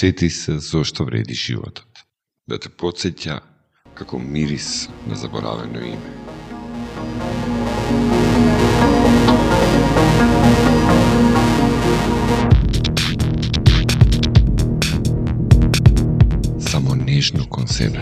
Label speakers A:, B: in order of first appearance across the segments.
A: подсети се зошто вреди животот. Да те подсеќа како мирис на заборавено име. Само нежно кон себе.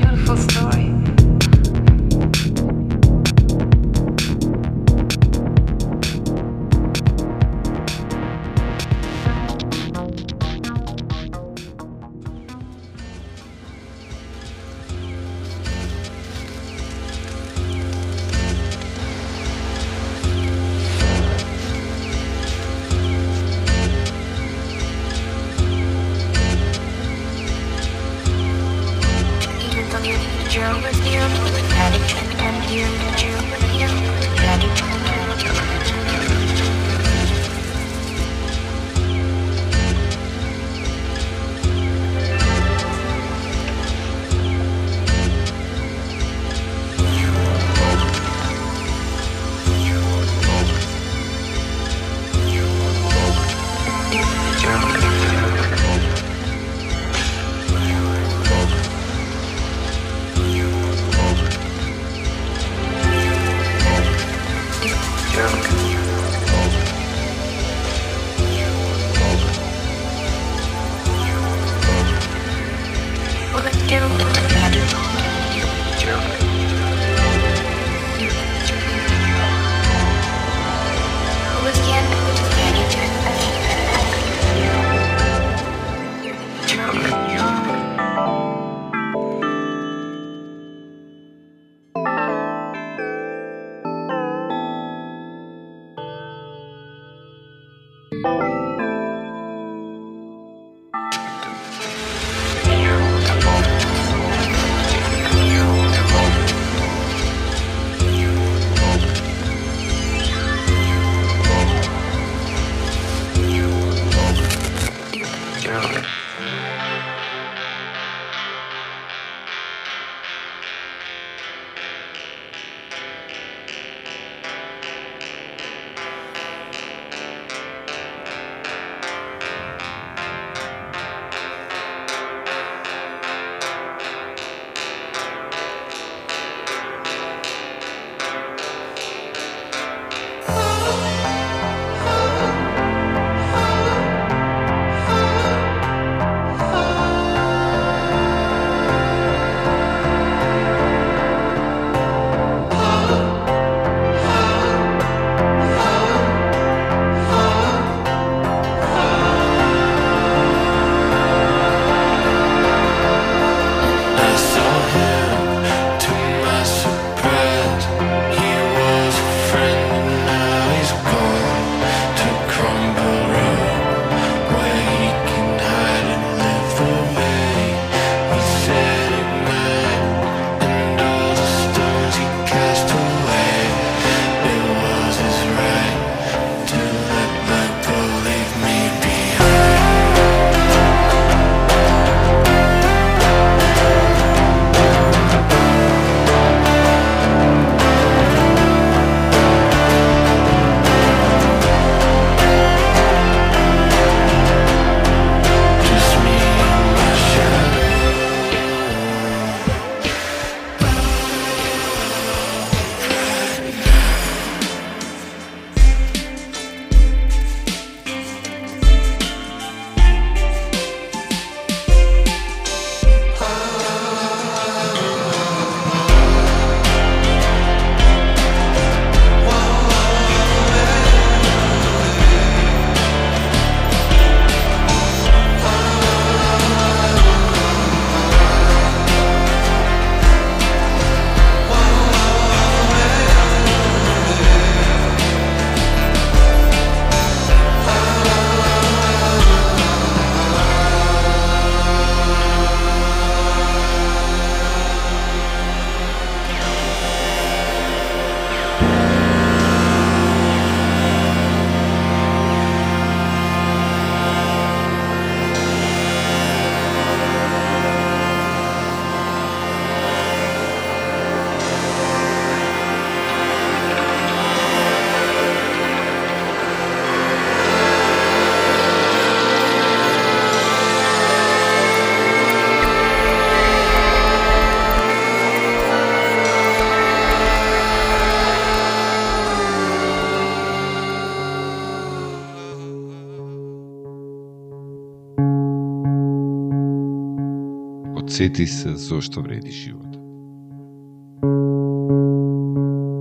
B: Сети се зошто вреди животот.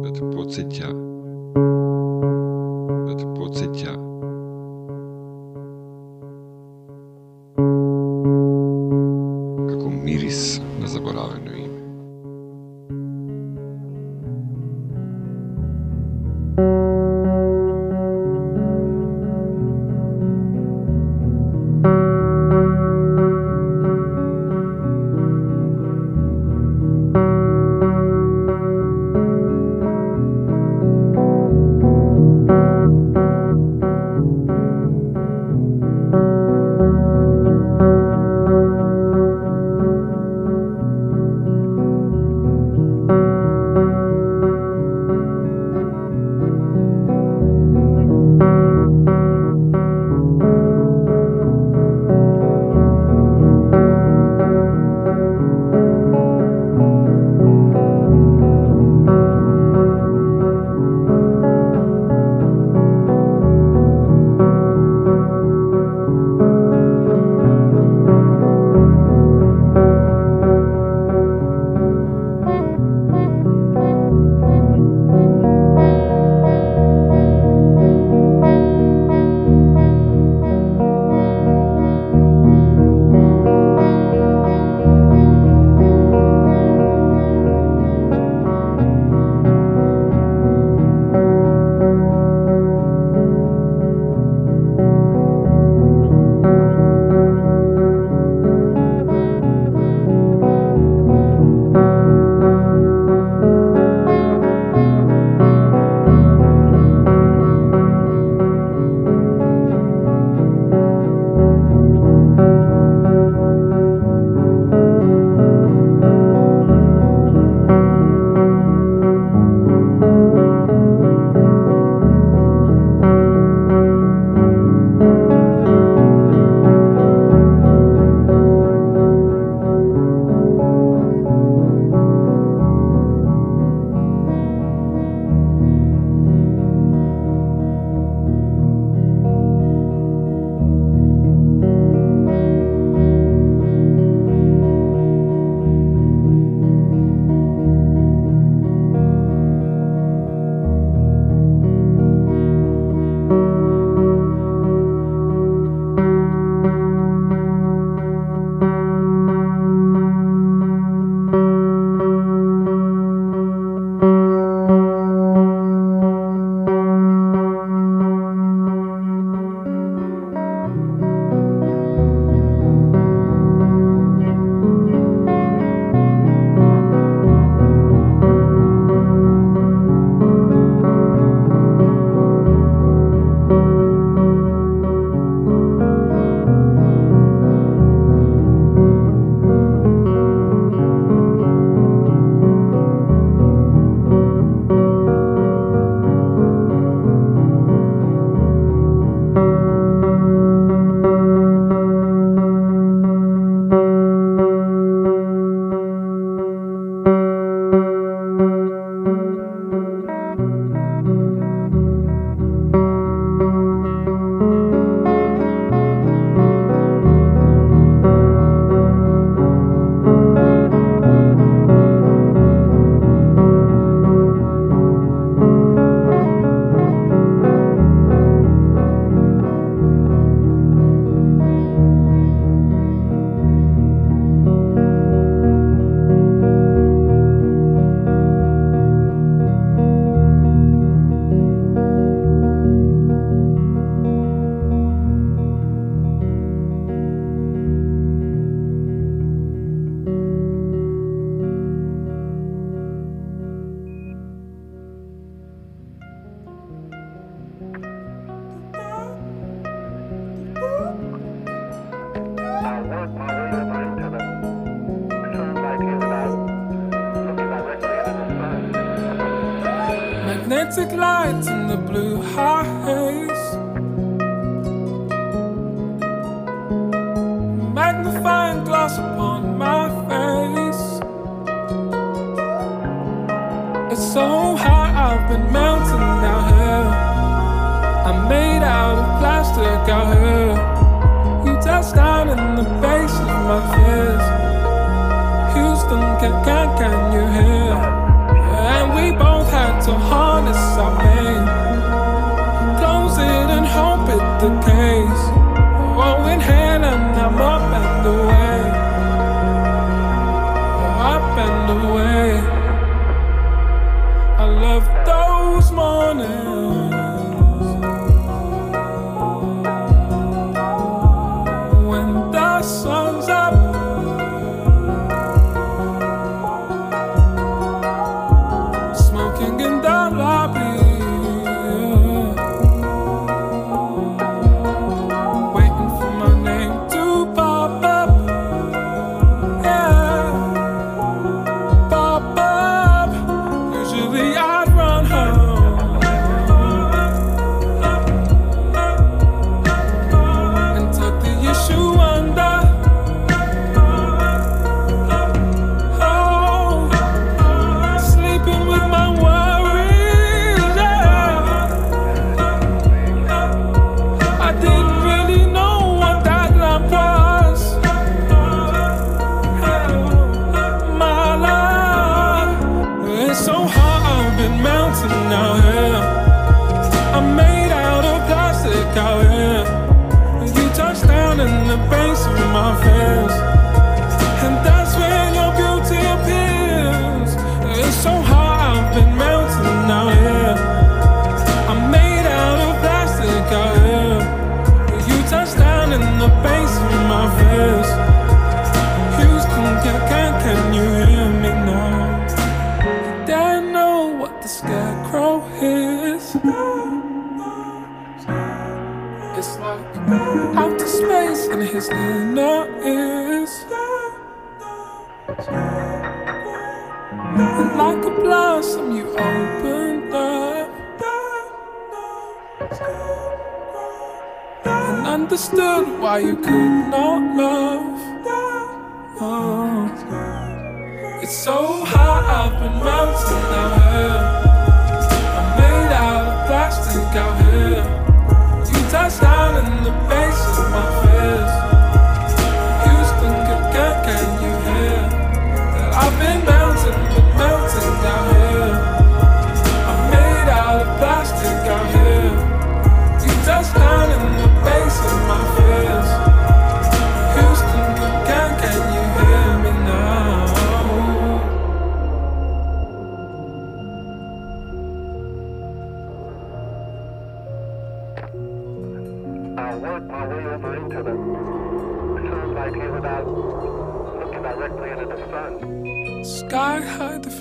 B: Да те подсетја And like a blossom, you opened up. And understood why you could not love. Oh. It's so hot, I've been melting out here. I'm made out of plastic out here. You touch down in the base of my face.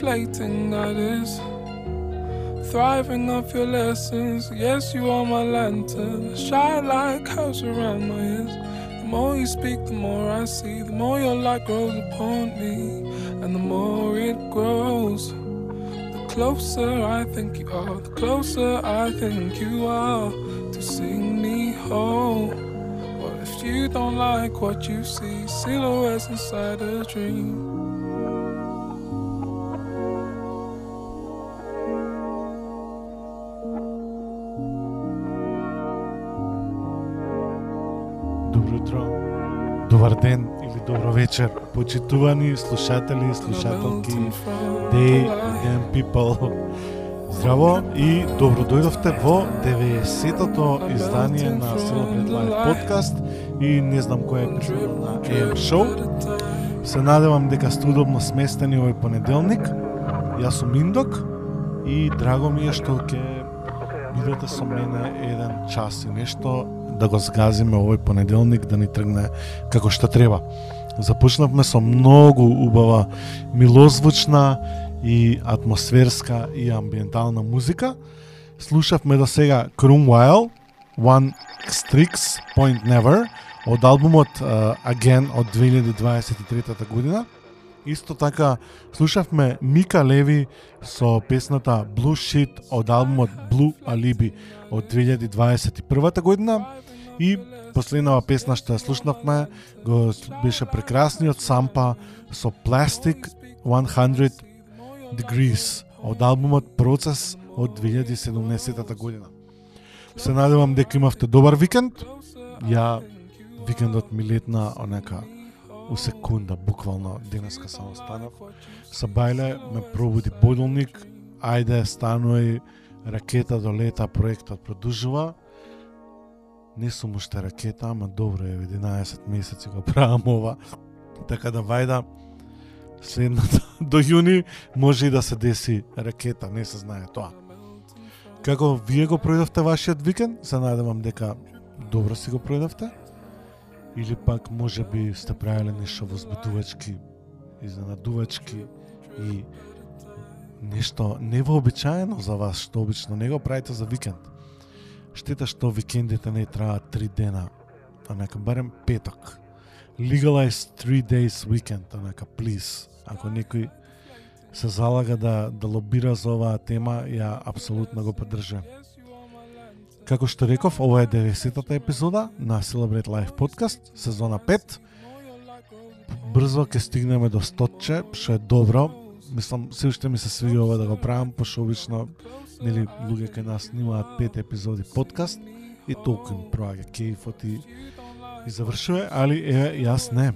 B: High deflating, that is. Thriving off your lessons. Yes, you are my lantern. Shine like house around my ears. The more you speak, the more I see. The more your light grows upon me. And the more it grows. The closer I think you are. The closer I think you are. To sing me home. What if you don't like what you see? Silhouettes inside a dream.
C: Вечер, почитувани слушатели и слушателки, day and people. Здраво и добро дојдовте во 90-тото издание на Celebrate Live подкаст и не знам која е епизода на AM Show. Се надевам дека сте удобно сместени овој понеделник. Јас сум Индок и драго ми е што ќе бидете со мене еден час и нешто да го згазиме овој понеделник да ни тргне како што треба. Започнавме со многу убава милозвучна и атмосферска и амбиентална музика. Слушавме до сега Crumwhile, One Strix Point Never од албумот uh, Again од 2023 година. Исто така слушавме Мика Леви со песната Blue Shit од албумот Blue Alibi од 2021 година и последнава песна што ја слушнавме го беше прекрасниот сампа со Plastic 100 Degrees од албумот Процес од 2017 година. Се надевам дека имавте добар викенд. Ја викендот ми летна онека у секунда, буквално денеска само станав. Са бајле ме пробуди бодолник, ајде стануј, ракета до лета, проектот продолжува. Не сум уште ракета, ама добро е, 11 месеци го правам ова. Така да вајда следната до јуни може и да се деси ракета, не се знае тоа. Како вие го пројдовте вашиот викенд? Се надевам дека добро си го пројдовте. Или пак може би сте правиле нешто возбудувачки, изненадувачки и нешто невообичаено за вас, што обично не го правите за викенд. Штета што викендите не траат три дена, а нека барем петок. Legalize three days weekend, а нека please. Ако некој се залага да, да лобира за оваа тема, ја апсолутно го поддржам. Како што реков, ова е 90-та епизода на Celebrate Life Podcast, сезона 5. Брзо ќе стигнеме до 100 што е добро. Мислам, се уште ми се свиѓа ова да го правам, пошто обично нели луѓе кај нас снимаат пет епизоди подкаст и толку им проаѓа кејфот и и завршува, али е јас не.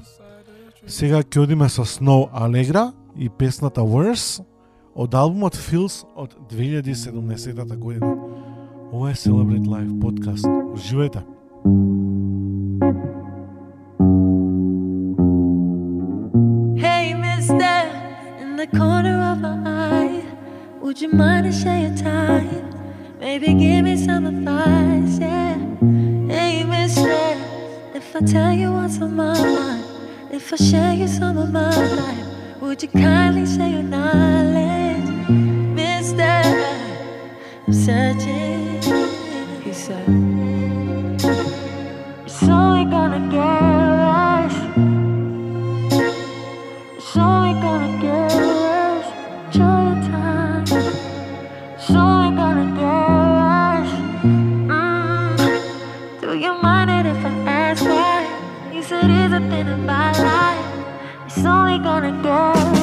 C: Сега ќе одиме со Snow Allegra и песната Worse од албумот Feels од 2017 година. Ова е Celebrate Life подкаст. Уживајте.
D: Hey, would you mind to share your time? Maybe give me some advice, yeah. Hey, mister, if I tell you what's on my mind, if I share you some of my life, would you kindly share your knowledge? Mister, I'm searching, he said. It's only gonna get gonna
C: go?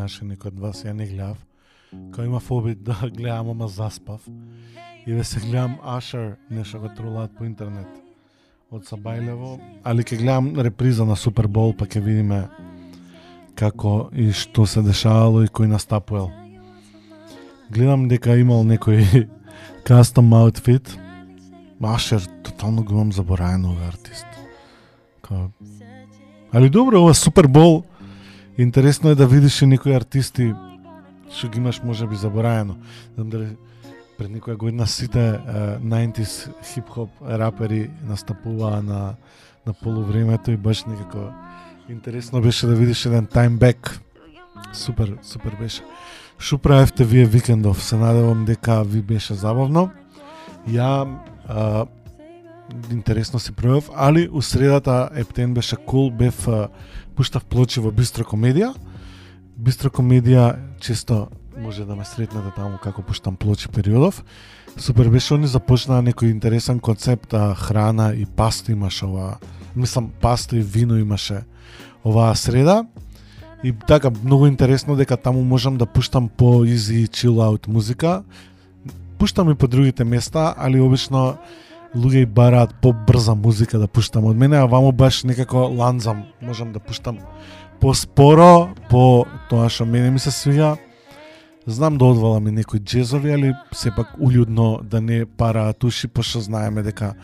C: Гледаше некој од вас, ја не гледав. Као има обид да гледам, ама заспав. И ве се гледам Ашер, нешто го тролаат по интернет од Сабајлево, али ќе гледам реприза на Супербол, па ќе видиме како и што се дешавало и кој настапувал. Гледам дека имал некој кастом аутфит. Ашер, тотално го имам забораено овој артист. Али добро, ова Супербол, интересно е да видиш и некои артисти што ги имаш можеби забораено. Знам дали пред некоја година сите uh, 90s хип-хоп рапери настапуваа на, на полувремето и баш некако интересно беше да видиш еден таймбек. Супер, супер беше. Шо правевте вие викендов? Се надевам дека ви беше забавно. Ја а, интересно си пројав, али у средата Ептен беше кул, бев а, пуштав плочи во Бистро комедија. Бистро комедија често може да ме сретнете таму како пуштам плочи периодов. Супер беше они започнаа некој интересен концепт, а, храна и паста имаше ова, мислам паста и вино имаше оваа среда. И така многу интересно дека таму можам да пуштам по easy chill out музика. Пуштам и по другите места, али обично луѓе бараат побрза музика да пуштам од мене, а ваму баш некако ланзам, можам да пуштам поспоро, по тоа што мене ми се свига. Знам да одвалам и некои джезови, али сепак улюдно да не параат уши, пошто знаеме дека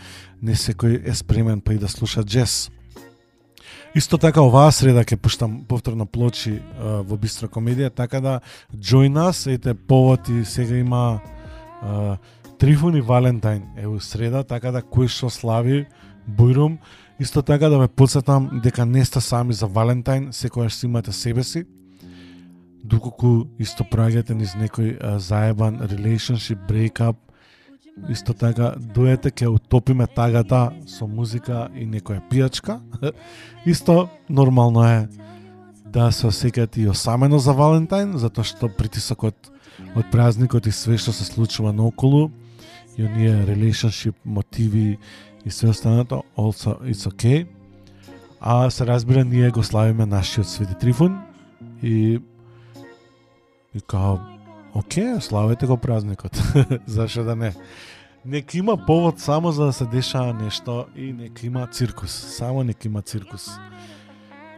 C: не секој е спремен па и да слуша джез. Исто така оваа среда ќе пуштам повторно плочи а, во Бистро комедија, така да join us, ете повод и сега има а,
E: Трифон и Валентайн е у среда, така да кој што слави Бујрум, исто така да ве подсетам дека не сте сами за Валентайн, секојаш си имате себе си. Доколку исто проаѓате низ некој а, заебан relationship, breakup, исто така дојете ќе утопиме тагата со музика и некоја пијачка. исто нормално е да се осеќате и осамено за Валентайн, затоа што притисокот од празникот и све што се случува наоколу и оние relationship мотиви и све останато also it's okay. А се разбира ние го славиме нашиот Свети Трифун и и као оке славете го празникот. Зашо да не? Нека има повод само за да се дешава нешто и нека има циркус. Само нека има циркус.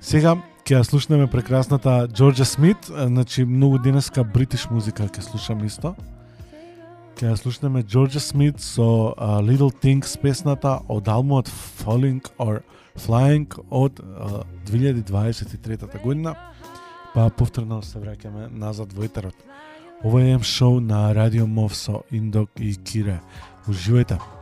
E: Сега ќе ја слушнеме прекрасната Джорджа Смит, значи многу денеска бритиш музика ќе слушам исто. Ќе ја слушнеме Джорджа Смит со uh, Little Things песната од албумот Falling or Flying од uh, 2023 година. Па повторно се враќаме назад во етерот. Ова е шоу на Радио Мов со Индок и Кире. Уживајте!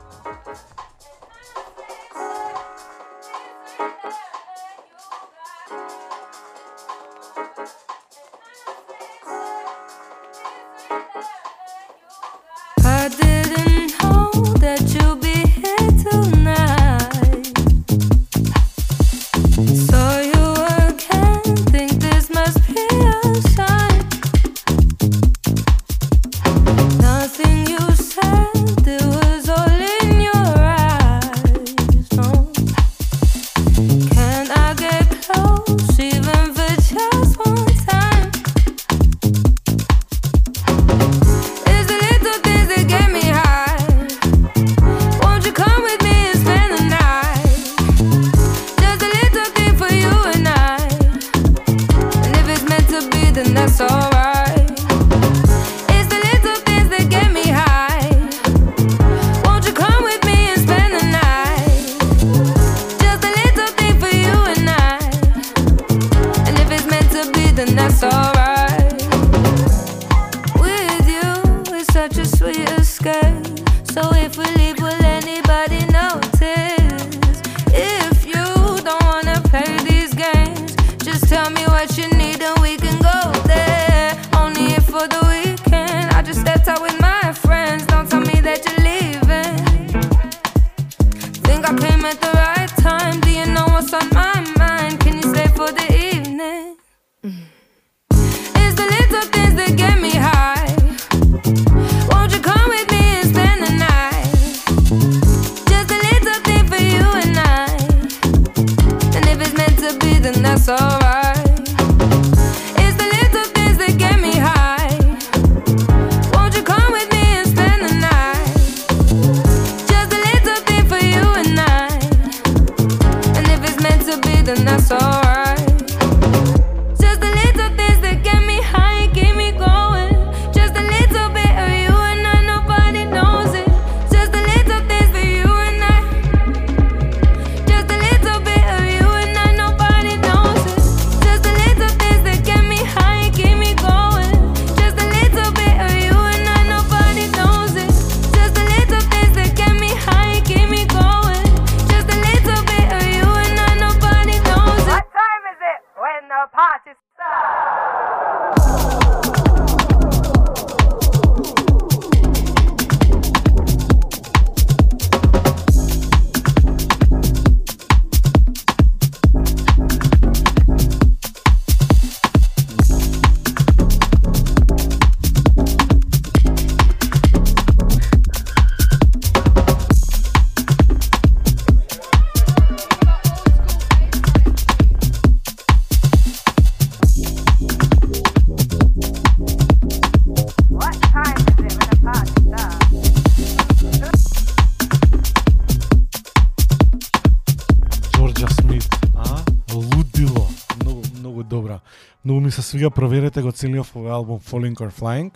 E: Многу проверете го целиот овој албум Falling or Flying.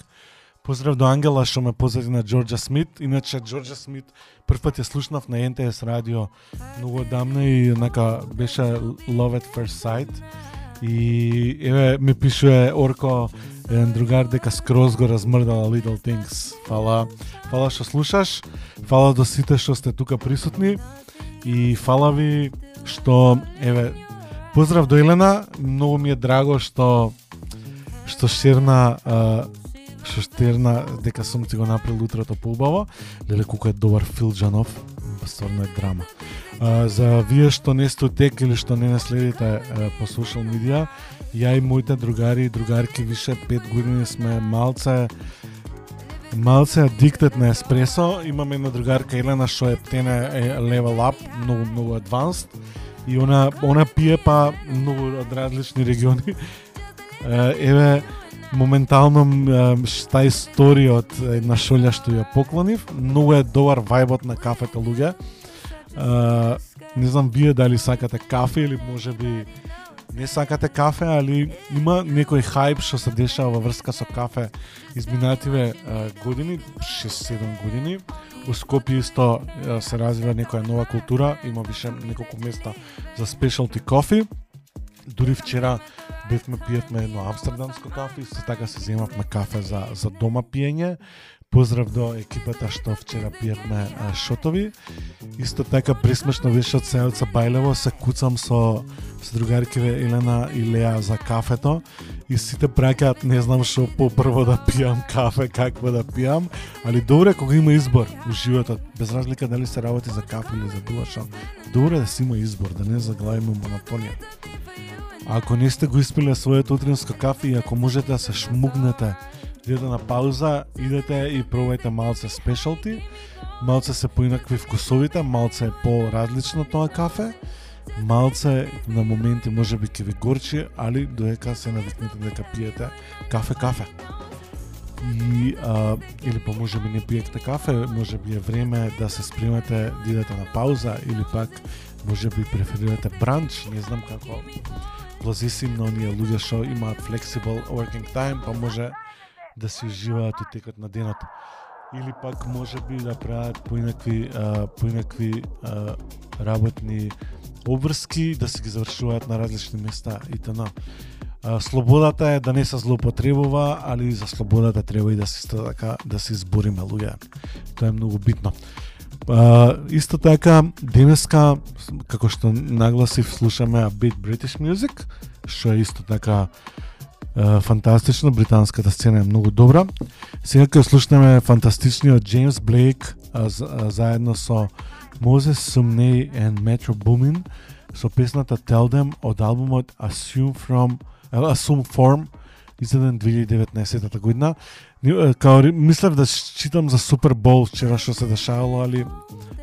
E: Поздрав до Ангела што ме позади на Джорджа Смит. Иначе Джорджа Смит прв пат ја слушнав на НТС радио многу одамна и нека беше Love at First Sight. И еве ми пишува Орко
C: еден другар дека скроз го размрдала Little Things. Фала, фала што слушаш, фала до сите што сте тука присутни и фала ви што еве поздрав до Елена, многу ми е драго што што шерна а, што штерна дека сум ти го направил утрото поубаво. Леле колку е добар Фил Джанов, стварно е драма. А, за вие што не сте тек или што не наследите по социјал медија, ја и моите другари и другарки више 5 години сме малце малце адиктет на еспресо. Имаме една другарка Елена што е птена е level up, многу многу advanced и она она пие па многу од различни региони. Еве моментално м, е историја од една шолја што ја поклонив. Многу е добар вајбот на кафето луѓе. Не знам вие дали сакате кафе или може би не сакате кафе, али има некој хајп што се дешава во врска со кафе изминативе години, 6-7 години. У Скопје исто се развива некоја нова култура, има више неколку места за specialty кофе. Дури вчера бевме пиевме едно амстердамско кафе, исто така се земавме кафе за за дома пиење. Поздрав до екипата што вчера пиевме шотови. Исто така присмешно беше од Сеоца Бајлево, се куцам со со другаркиве Елена и Леа за кафето и сите праќаат не знам што попрво да пијам кафе, какво да пијам, али добре кога има избор у животот, без разлика дали се работи за кафе или за било што. Да си има избор, да не заглавиме монотонија. Ако не сте го испиле своето утринско кафе и ако можете да се шмугнете, идете на пауза, идете и пробајте малце спешалти, малце се поинакви вкусовите, малце е по-различно тоа кафе, малце на моменти може би ќе ви горчи, али доека се навикнете дека пиете кафе-кафе. И, а, или па може би не пиете кафе, може би е време да се спремате, да идете на пауза, или пак може би преферирате бранч, не знам како позисим на оние луѓе што имаат flexible working time, па може да се уживаат у текот на денот. Или пак може би да прават поинакви а, поинакви а, работни обврски, да се ги завршуваат на различни места и т.н. Слободата е да не се злоупотребува, али за слободата треба и да се така да се избориме луѓе. Тоа е многу битно. А, исто така, денеска, како што нагласив, слушаме A Bit British Music, што е исто така фантастично, британската сцена е многу добра. Сега ќе слушнеме фантастичниот Джеймс Блейк а, а, заедно со Moses Sumney and Metro Boomin со песната Tell Them од албумот Assume From Assume Form издаден 2019 година. Као мислев да читам за Супер Бол вчера што се дешавало, али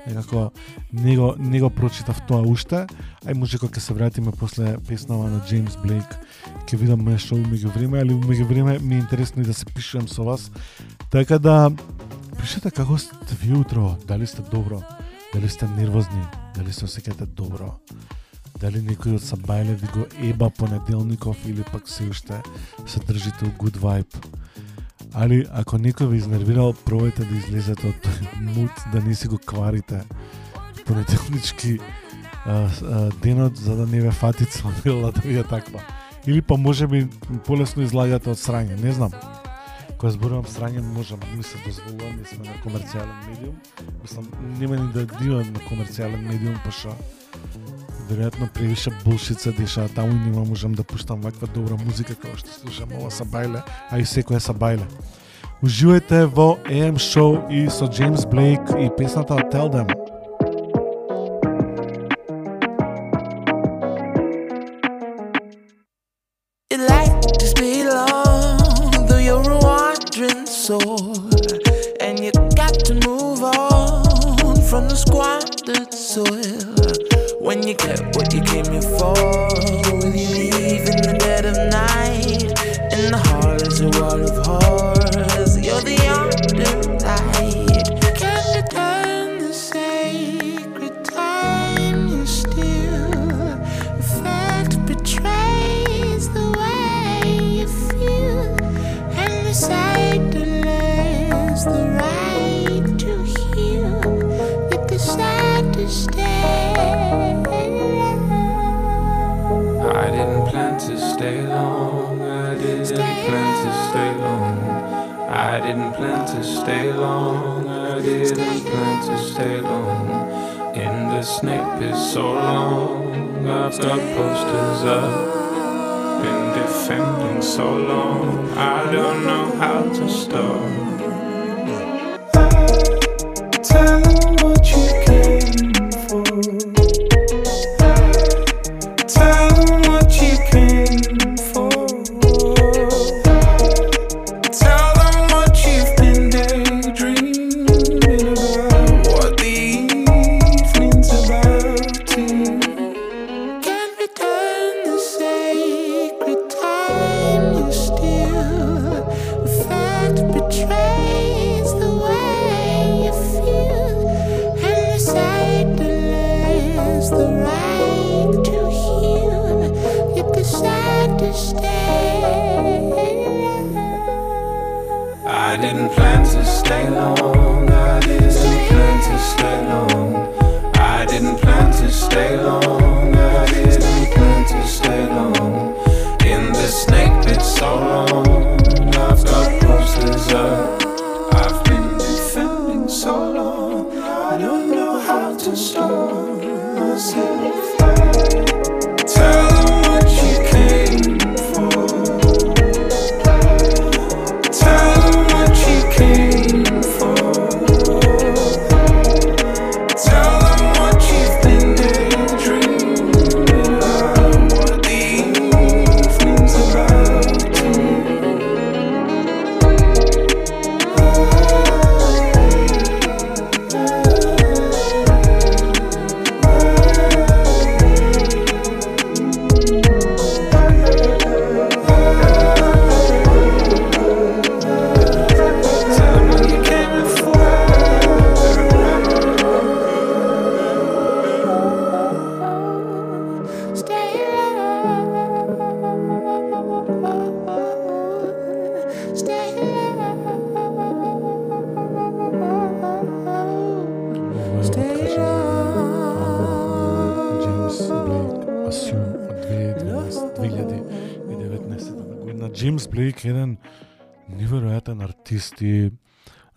C: некако не го, не го прочитав тоа уште. Ај може кога ќе се вратиме после песнава на Джеймс Блейк, ќе видам нешто умеѓу време, али умеѓу време ми е интересно и да се пишувам со вас. Така да пишете како сте ви утро, дали сте добро, дали сте нервозни, дали се осеќате добро. Дали некој од Сабајле ви го еба понеделников или пак се уште се држите у good vibe. Али ако некој ви изнервирал, пробајте да излезете од тој мут, да не си го кварите понеделнички а, а, денот за да не ве фати целнила да ви е таква. Или па може би полесно излагате од срање, не знам. Кога зборувам срање, можам, ми се дозволувам, ние сме на комерцијален медиум. Мислам, нема ни да дивам на комерцијален медиум, па шо веројатно превише булшит се дешава таму и нема можам да пуштам ваква добра музика како што слушам ова са бајле, а и секоја са бајле. Уживајте во AM Show и со Джеймс Блейк и песната Tell Them.
F: Plan to stay long. I didn't plan to stay
G: long. In the snake pit so long. I've got posters up. Been defending so long. I don't know how to stop.
C: Артисти.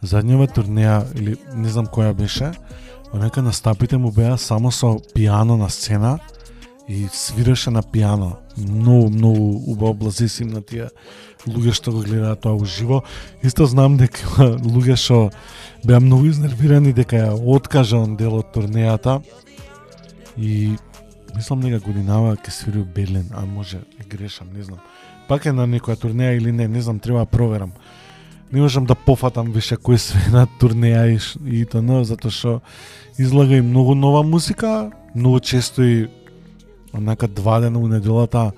C: задњава турнеја или не знам која беше, онека настапите му беа само со пијано на сцена и свираше на пијано. Многу, многу убаво блазисим на тие луѓе што го гледаат тоа уживо. Исто знам дека луѓе што беа многу изнервирани дека ја откажа он дел од турнејата и мислам дека годинава ќе свири у Берлин, а може грешам, не знам. Пак е на некоја турнеја или не, не знам, треба да проверам. Не можам да пофатам више кој све на турнеја и, ш- и т.н. затоа што излага и многу нова музика, многу често и онака два дена у неделата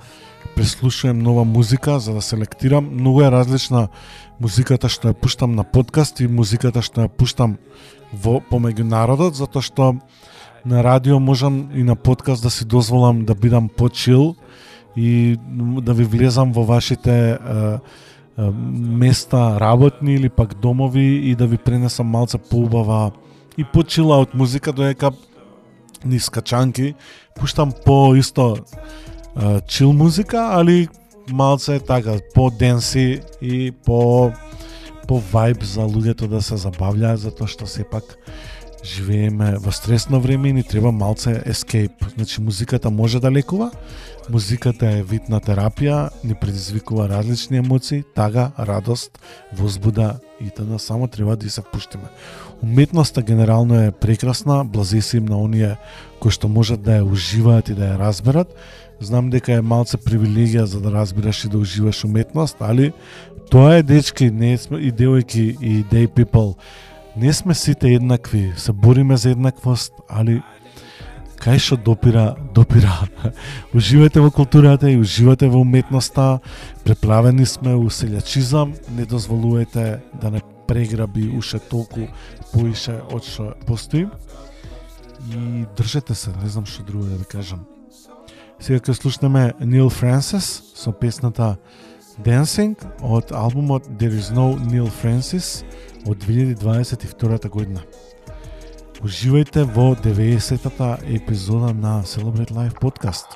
C: преслушувам нова музика за да селектирам. Многу е различна музиката што ја пуштам на подкаст и музиката што ја пуштам во помеѓу народот, затоа што на радио можам и на подкаст да си дозволам да бидам почил и да ви влезам во вашите е, места работни или пак домови и да ви пренесам малце поубава и почила од музика доека низ качанки пуштам по исто чил музика, али малце така по денси и по по вајб за луѓето да се забавлjaат затоа што сепак живееме во стресно време и ни треба малце ескейп. Значи музиката може да лекува, музиката е вид на терапија, ни предизвикува различни емоции, тага, радост, возбуда и т.н. само треба да се пуштиме. Уметноста генерално е прекрасна, блазеси им на оние кои што можат да ја уживаат и да ја разберат. Знам дека е малце привилегија за да разбираш и да уживаш уметност, али тоа е дечки, не сме и девојки и day people. Не сме сите еднакви, се бориме за еднаквост, али кај што допира, допира. Уживате во културата и уживате во уметноста, преправени сме у селјачизам, не дозволувате да не преграби уште толку поише од што постои. И држете се, не знам што друго да ви кажам. Сега ќе слушнеме Нил Франсис со песната Dancing од албумот There is no Neil Francis од 2022 година. Уживајте во 90-та епизода на Celebrate Life подкаст.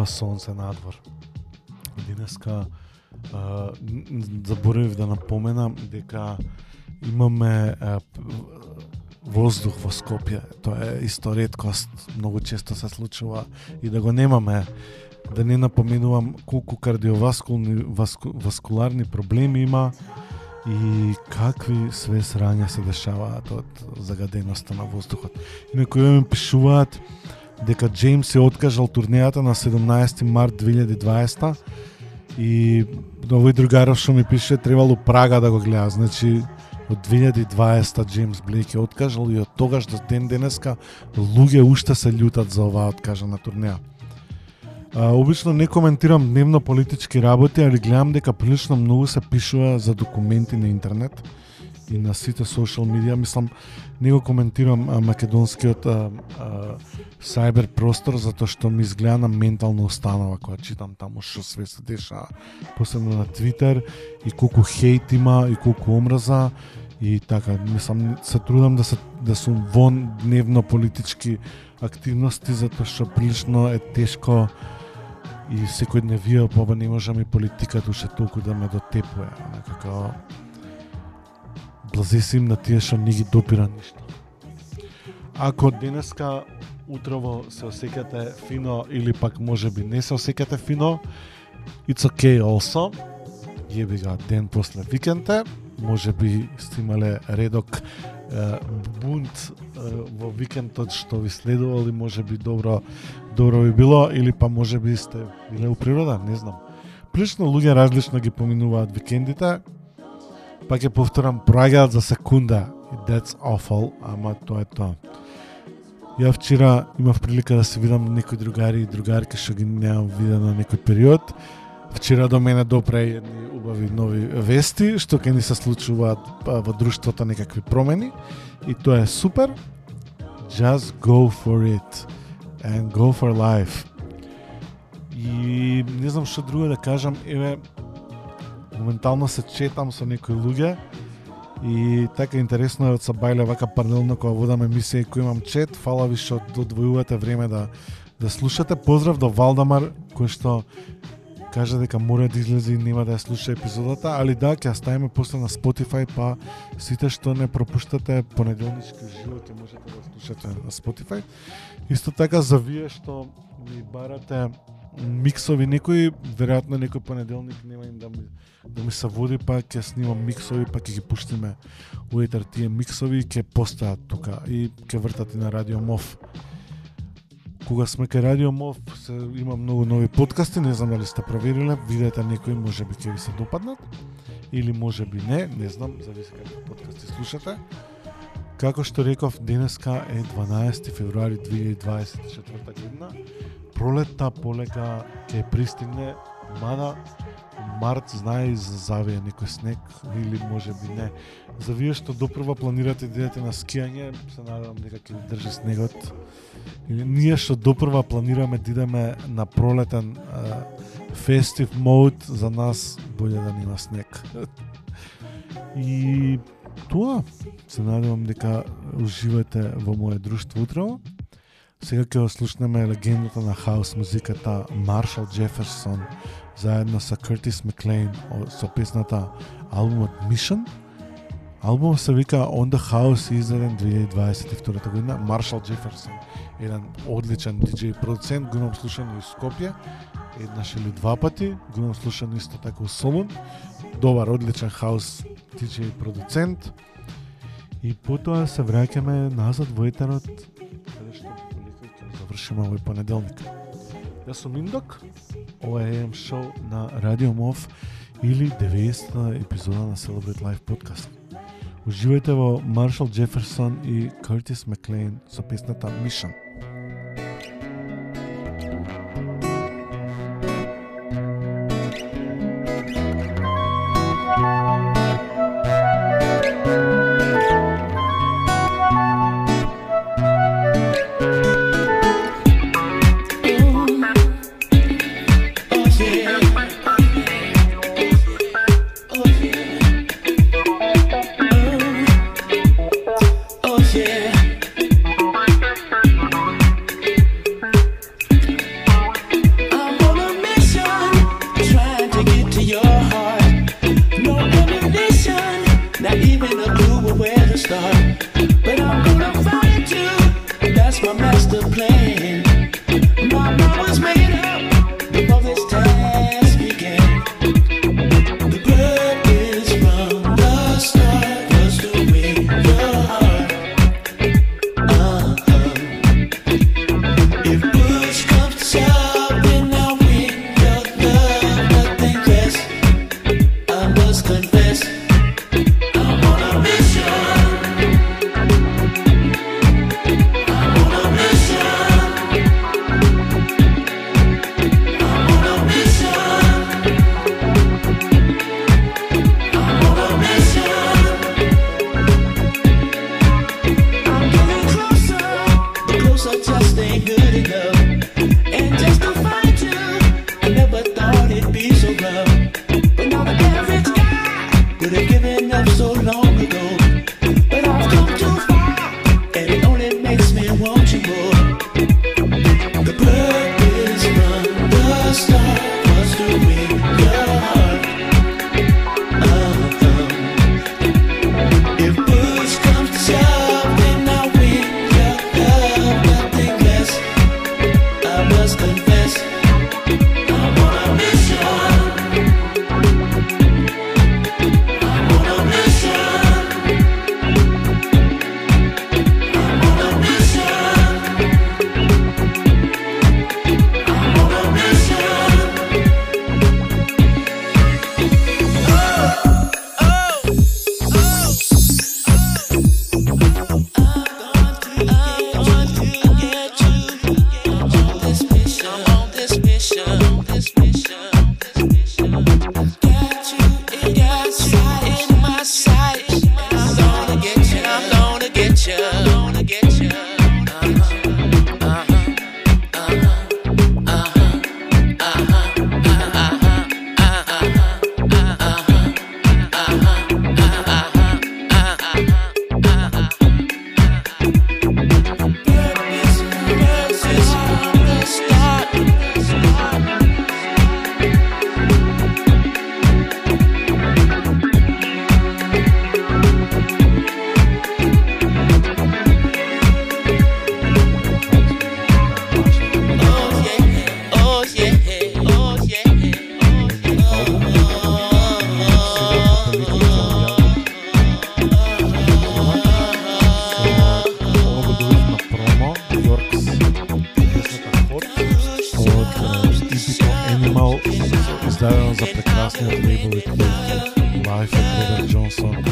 C: Нема сонце надвор. Денеска а, заборавив да напоменам дека имаме а, воздух во Скопје. Тоа е исто редкост, многу често се случува и да го немаме да не напоменувам колку кардиоваскулни васку, васкуларни проблеми има и какви све срања се дешаваат од загаденоста на воздухот. И некои ми пишуваат дека Джеймс се откажал турнејата на 17 март 2020 и овој другаров што ми пише требало Прага да го гледа. Значи од 2020 Джеймс Блейк е откажал и од тогаш до ден денеска луѓе уште се љутат за оваа откажана турнеја. А, обично не коментирам дневно политички работи, али гледам дека прилично многу се пишува за документи на интернет и на сите социјал медија. Мислам, не го коментирам а, македонскиот а, а, сайбер простор затоа што ми изгледа на ментално установа кога читам таму што све се дешава, посебно на Твитер и колку хейт има и колку омраза и така, мислам, се трудам да се да сум вон дневно политички активности затоа што прилично е тешко и секој дневија поба не можам и политиката уште толку да ме дотепува, како блазе се им на тие што не ги допира ништо. Ако денеска утрово се осеќате фино или пак може би не се осеќате фино, it's okay also. Јеби га ден после викенте, може би сте имале редок е, бунт е, во викендот што ви следувал и може би добро добро би било или па може би сте биле у природа, не знам. Прилично луѓе различно ги поминуваат викендите. Пак ќе повторам, проаѓаат за секунда. That's awful, ама тоа е тоа. Ја вчера имав прилика да се видам некои другари и другарки што ги неам видено некој период. Вчера до мене допре едни убави нови вести што ќе ни се случуваат во друштвото некакви промени и тоа е супер. Just go for it and go for life. И не знам што друго да кажам, еве моментално се четам со некои луѓе и така интересно е од Сабајле вака паралелно кога водам емисија и кој имам чет, фала ви што додвојувате да време да да слушате. Поздрав до Валдамар кој што кажа дека мора да излезе и нема да ја слуша епизодата, али да, ќе ја ставиме после на Spotify, па сите што не пропуштате понеделнички живот ќе можете да слушате на Spotify. Исто така за вие што ми барате миксови некои, веројатно некој понеделник нема им да ми да ми се води, па ќе снимам миксови, па ќе ги пуштиме у етер тие миксови ќе постаат тука и ќе вртат и на Радио Мов кога сме кај Радио Мов се има многу нови подкасти, не знам дали сте провериле, видете некои може би ќе ви се допаднат или може би не, не знам, зависи какви подкасти слушате. Како што реков, денеска е 12 февруари 2024 година. Пролетта полека ќе пристигне, мада март знае и за завие некој снег или може би не. За вие што допрва планирате да идете на скијање, се надевам дека ќе ви држи снегот. Или ние што допрва планираме да идеме на пролетен фестив мод, за нас боле да нема снег. И тоа, се надевам дека уживате во моје друштво утрово. Сега ќе слушнеме легендата на хаус музиката Маршал Джеферсон заедно со Куртис Маклейн со песната албумот Mission. Албумот се вика On the House изреден 2022 година. Маршал Джеферсон, еден одличен DJ-продуцент, го имам слушано и Скопје, еднаш или два пати, го имам слушано исто така у Солун. Добар, одличен хаус DJ-продуцент И потоа се враќаме назад во етерот, завршиме овој понеделник. Јас сум Индок, ова е AM шоу на Радио Мов или 90-та епизода на Celebrate Life подкаст. Уживајте во Маршал Джеферсон и Кертис Маклейн со песната Mission. Од Animal, издадено за прекрасниот лейбл и клуб Life от Роберт Джонсон, од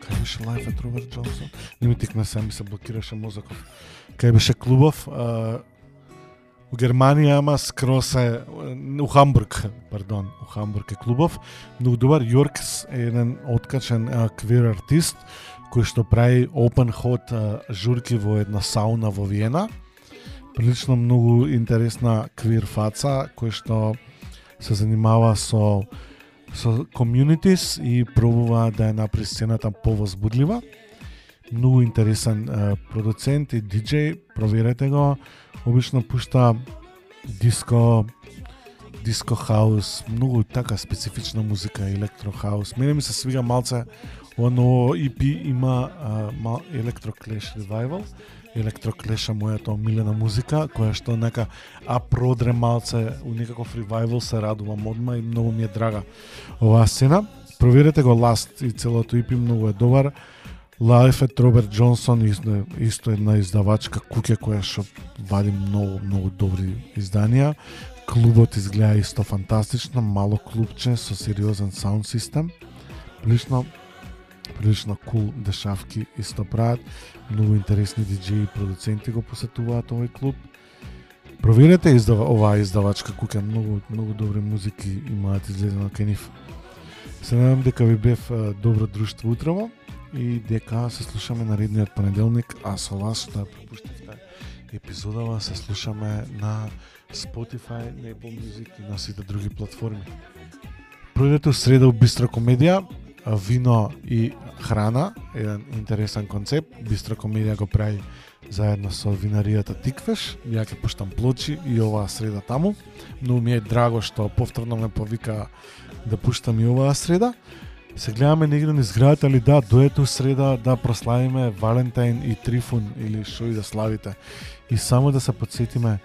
C: кај беше Life от Роберт Джонсон? Не ми тикна се, ми се блокираше мозокот. Кај беше клубов, У Германија, ама скрос е, у Хамбург, пардон, у Хамбург е клубов, но добар Йоркс е еден откачен квир артист кој што прави open hot журки во една сауна во Виена. Прилично многу интересна квир фаца кој што се занимава со со communities и пробува да ја направи сцената повозбудлива. Многу интересен е, продуцент и диџеј, проверете го. Обично пушта диско, диско хаус, многу така специфична музика, електро хаус. Мене ми се свига малце Во ново EP има а, мал, Electro Clash Revival. Electro Clash е мојата омилена музика, која што нека а продре малце у некаков ревайвал се радувам одма и многу ми е драга оваа сцена. Проверете го Last и целото EP многу е добар. Life at Роберт Джонсон исто, исто една издавачка Куке која што вади многу многу добри изданија. Клубот изгледа исто фантастично, мало клубче со сериозен саунд систем. Лично прилично кул дешавки исто прават. Многу интересни диджеи и продуценти го посетуваат овој клуб. Проверете издава, оваа издавачка куќа, многу многу добри музики имаат излезено кај нив. Се надам дека ви бев а, добро друштво утрово и дека се слушаме наредниот понеделник, а со вас што ја пропуштивте епизодава се слушаме на Spotify, на Apple Music и на сите други платформи. Пројдете среда у Бистра комедија, вино и храна, еден интересен концепт. Бистра комедија го прави заедно со винаријата Тиквеш. Ја ќе пуштам плочи и оваа среда таму. Многу ми е драго што повторно ме повика да пуштам и оваа среда. Се гледаме негде низ градот, али да, дојете среда да прославиме Валентайн и Трифун или што и да славите. И само да се подсетиме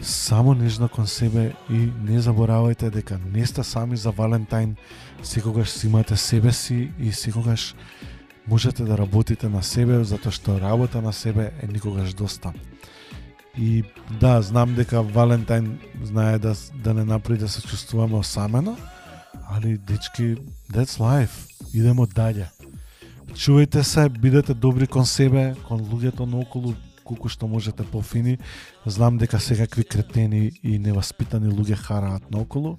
C: само нежно кон себе и не заборавајте дека не сте сами за Валентайн, секогаш си имате себе си и секогаш можете да работите на себе, затоа што работа на себе е никогаш доста. И да, знам дека Валентайн знае да, да не направи да се чувствуваме осамено, али дечки, that's life. Идемо дале. Чувајте се, бидете добри кон себе, кон луѓето наоколу, колку што можете пофини. Знам дека секакви кретени и неваспитани луѓе хараат наоколу,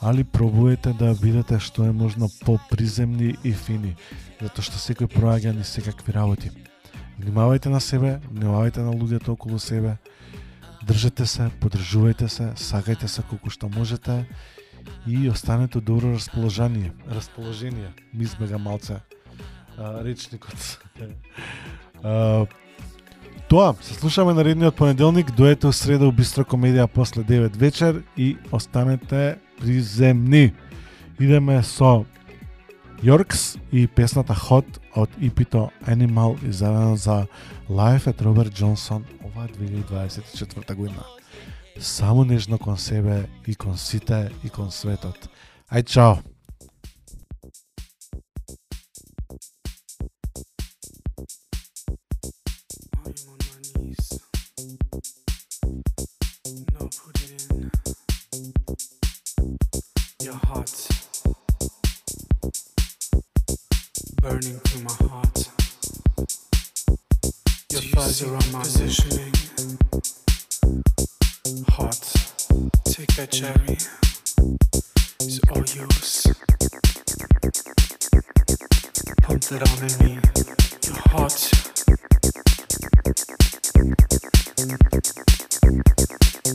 C: али пробуете да бидете што е можно поприземни и фини, затоа што секој проаѓа ни секакви работи. Внимавајте на себе, внимавајте на луѓето околу себе, држете се, подржувајте се, сакајте се колку што можете и останете добро расположение. Расположение, ми измега малце а, речникот тоа, се слушаме наредниот понеделник, доете у среда у Бистро комедија после 9 вечер и останете приземни. Идеме со Йоркс и песната Hot од ипито Animal издадена за Life at Роберт Johnson ова 2024 година. Само нежно кон себе и кон сите и кон светот. Ај чао!
H: That on in me. Your heart.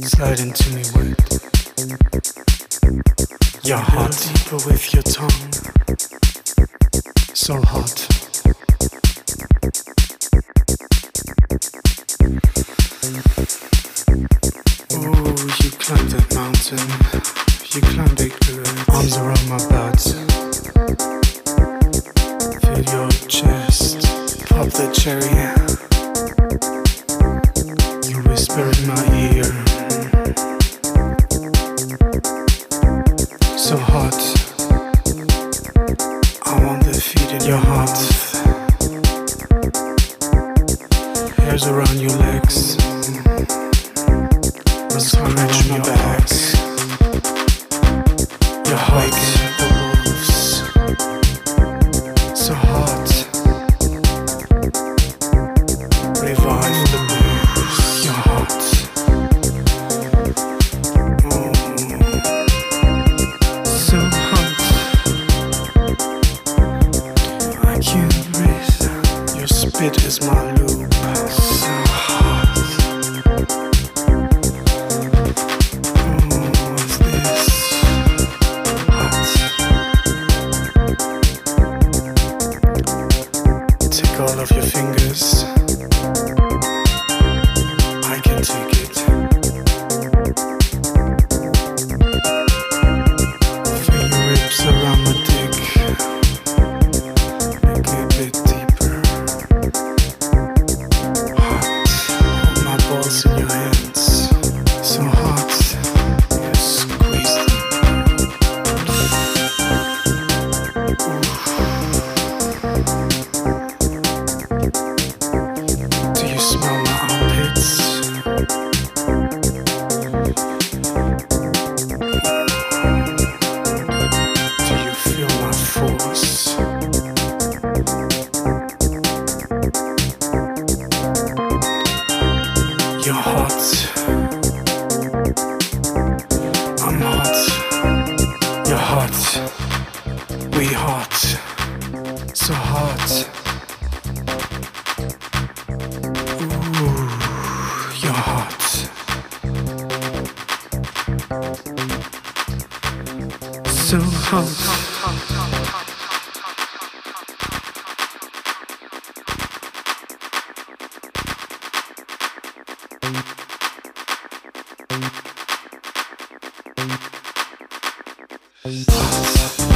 H: Slide into me it is my Thanks.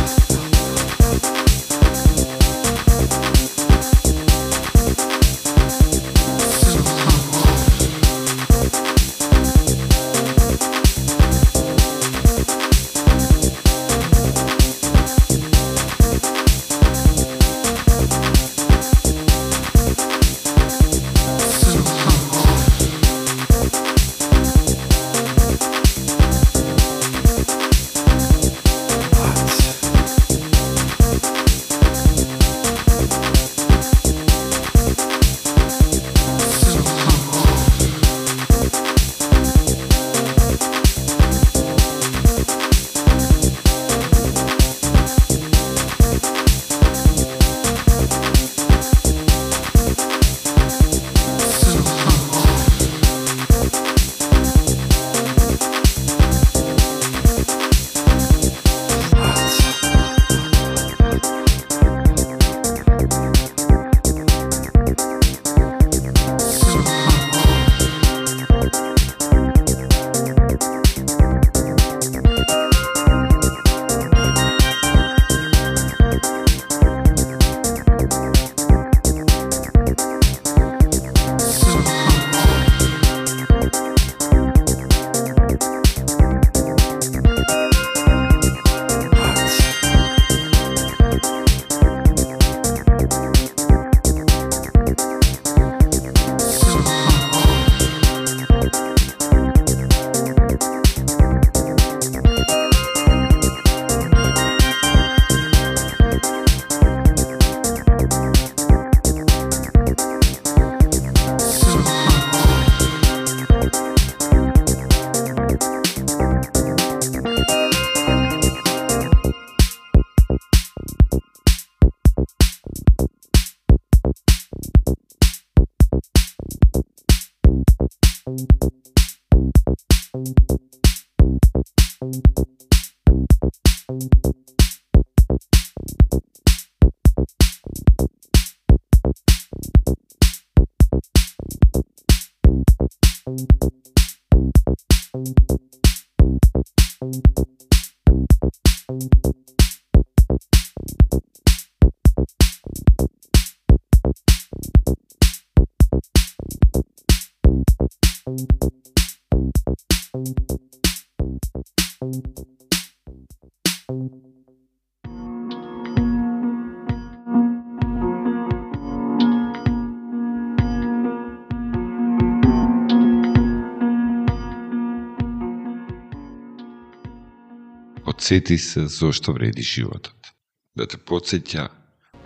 A: Подсети се зошто вреди животот. Да те подсеќа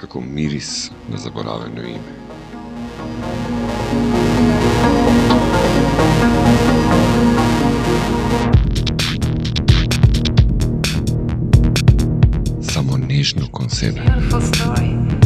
A: како мирис на заборавено име. Само нежно кон себе.
F: Beautiful story.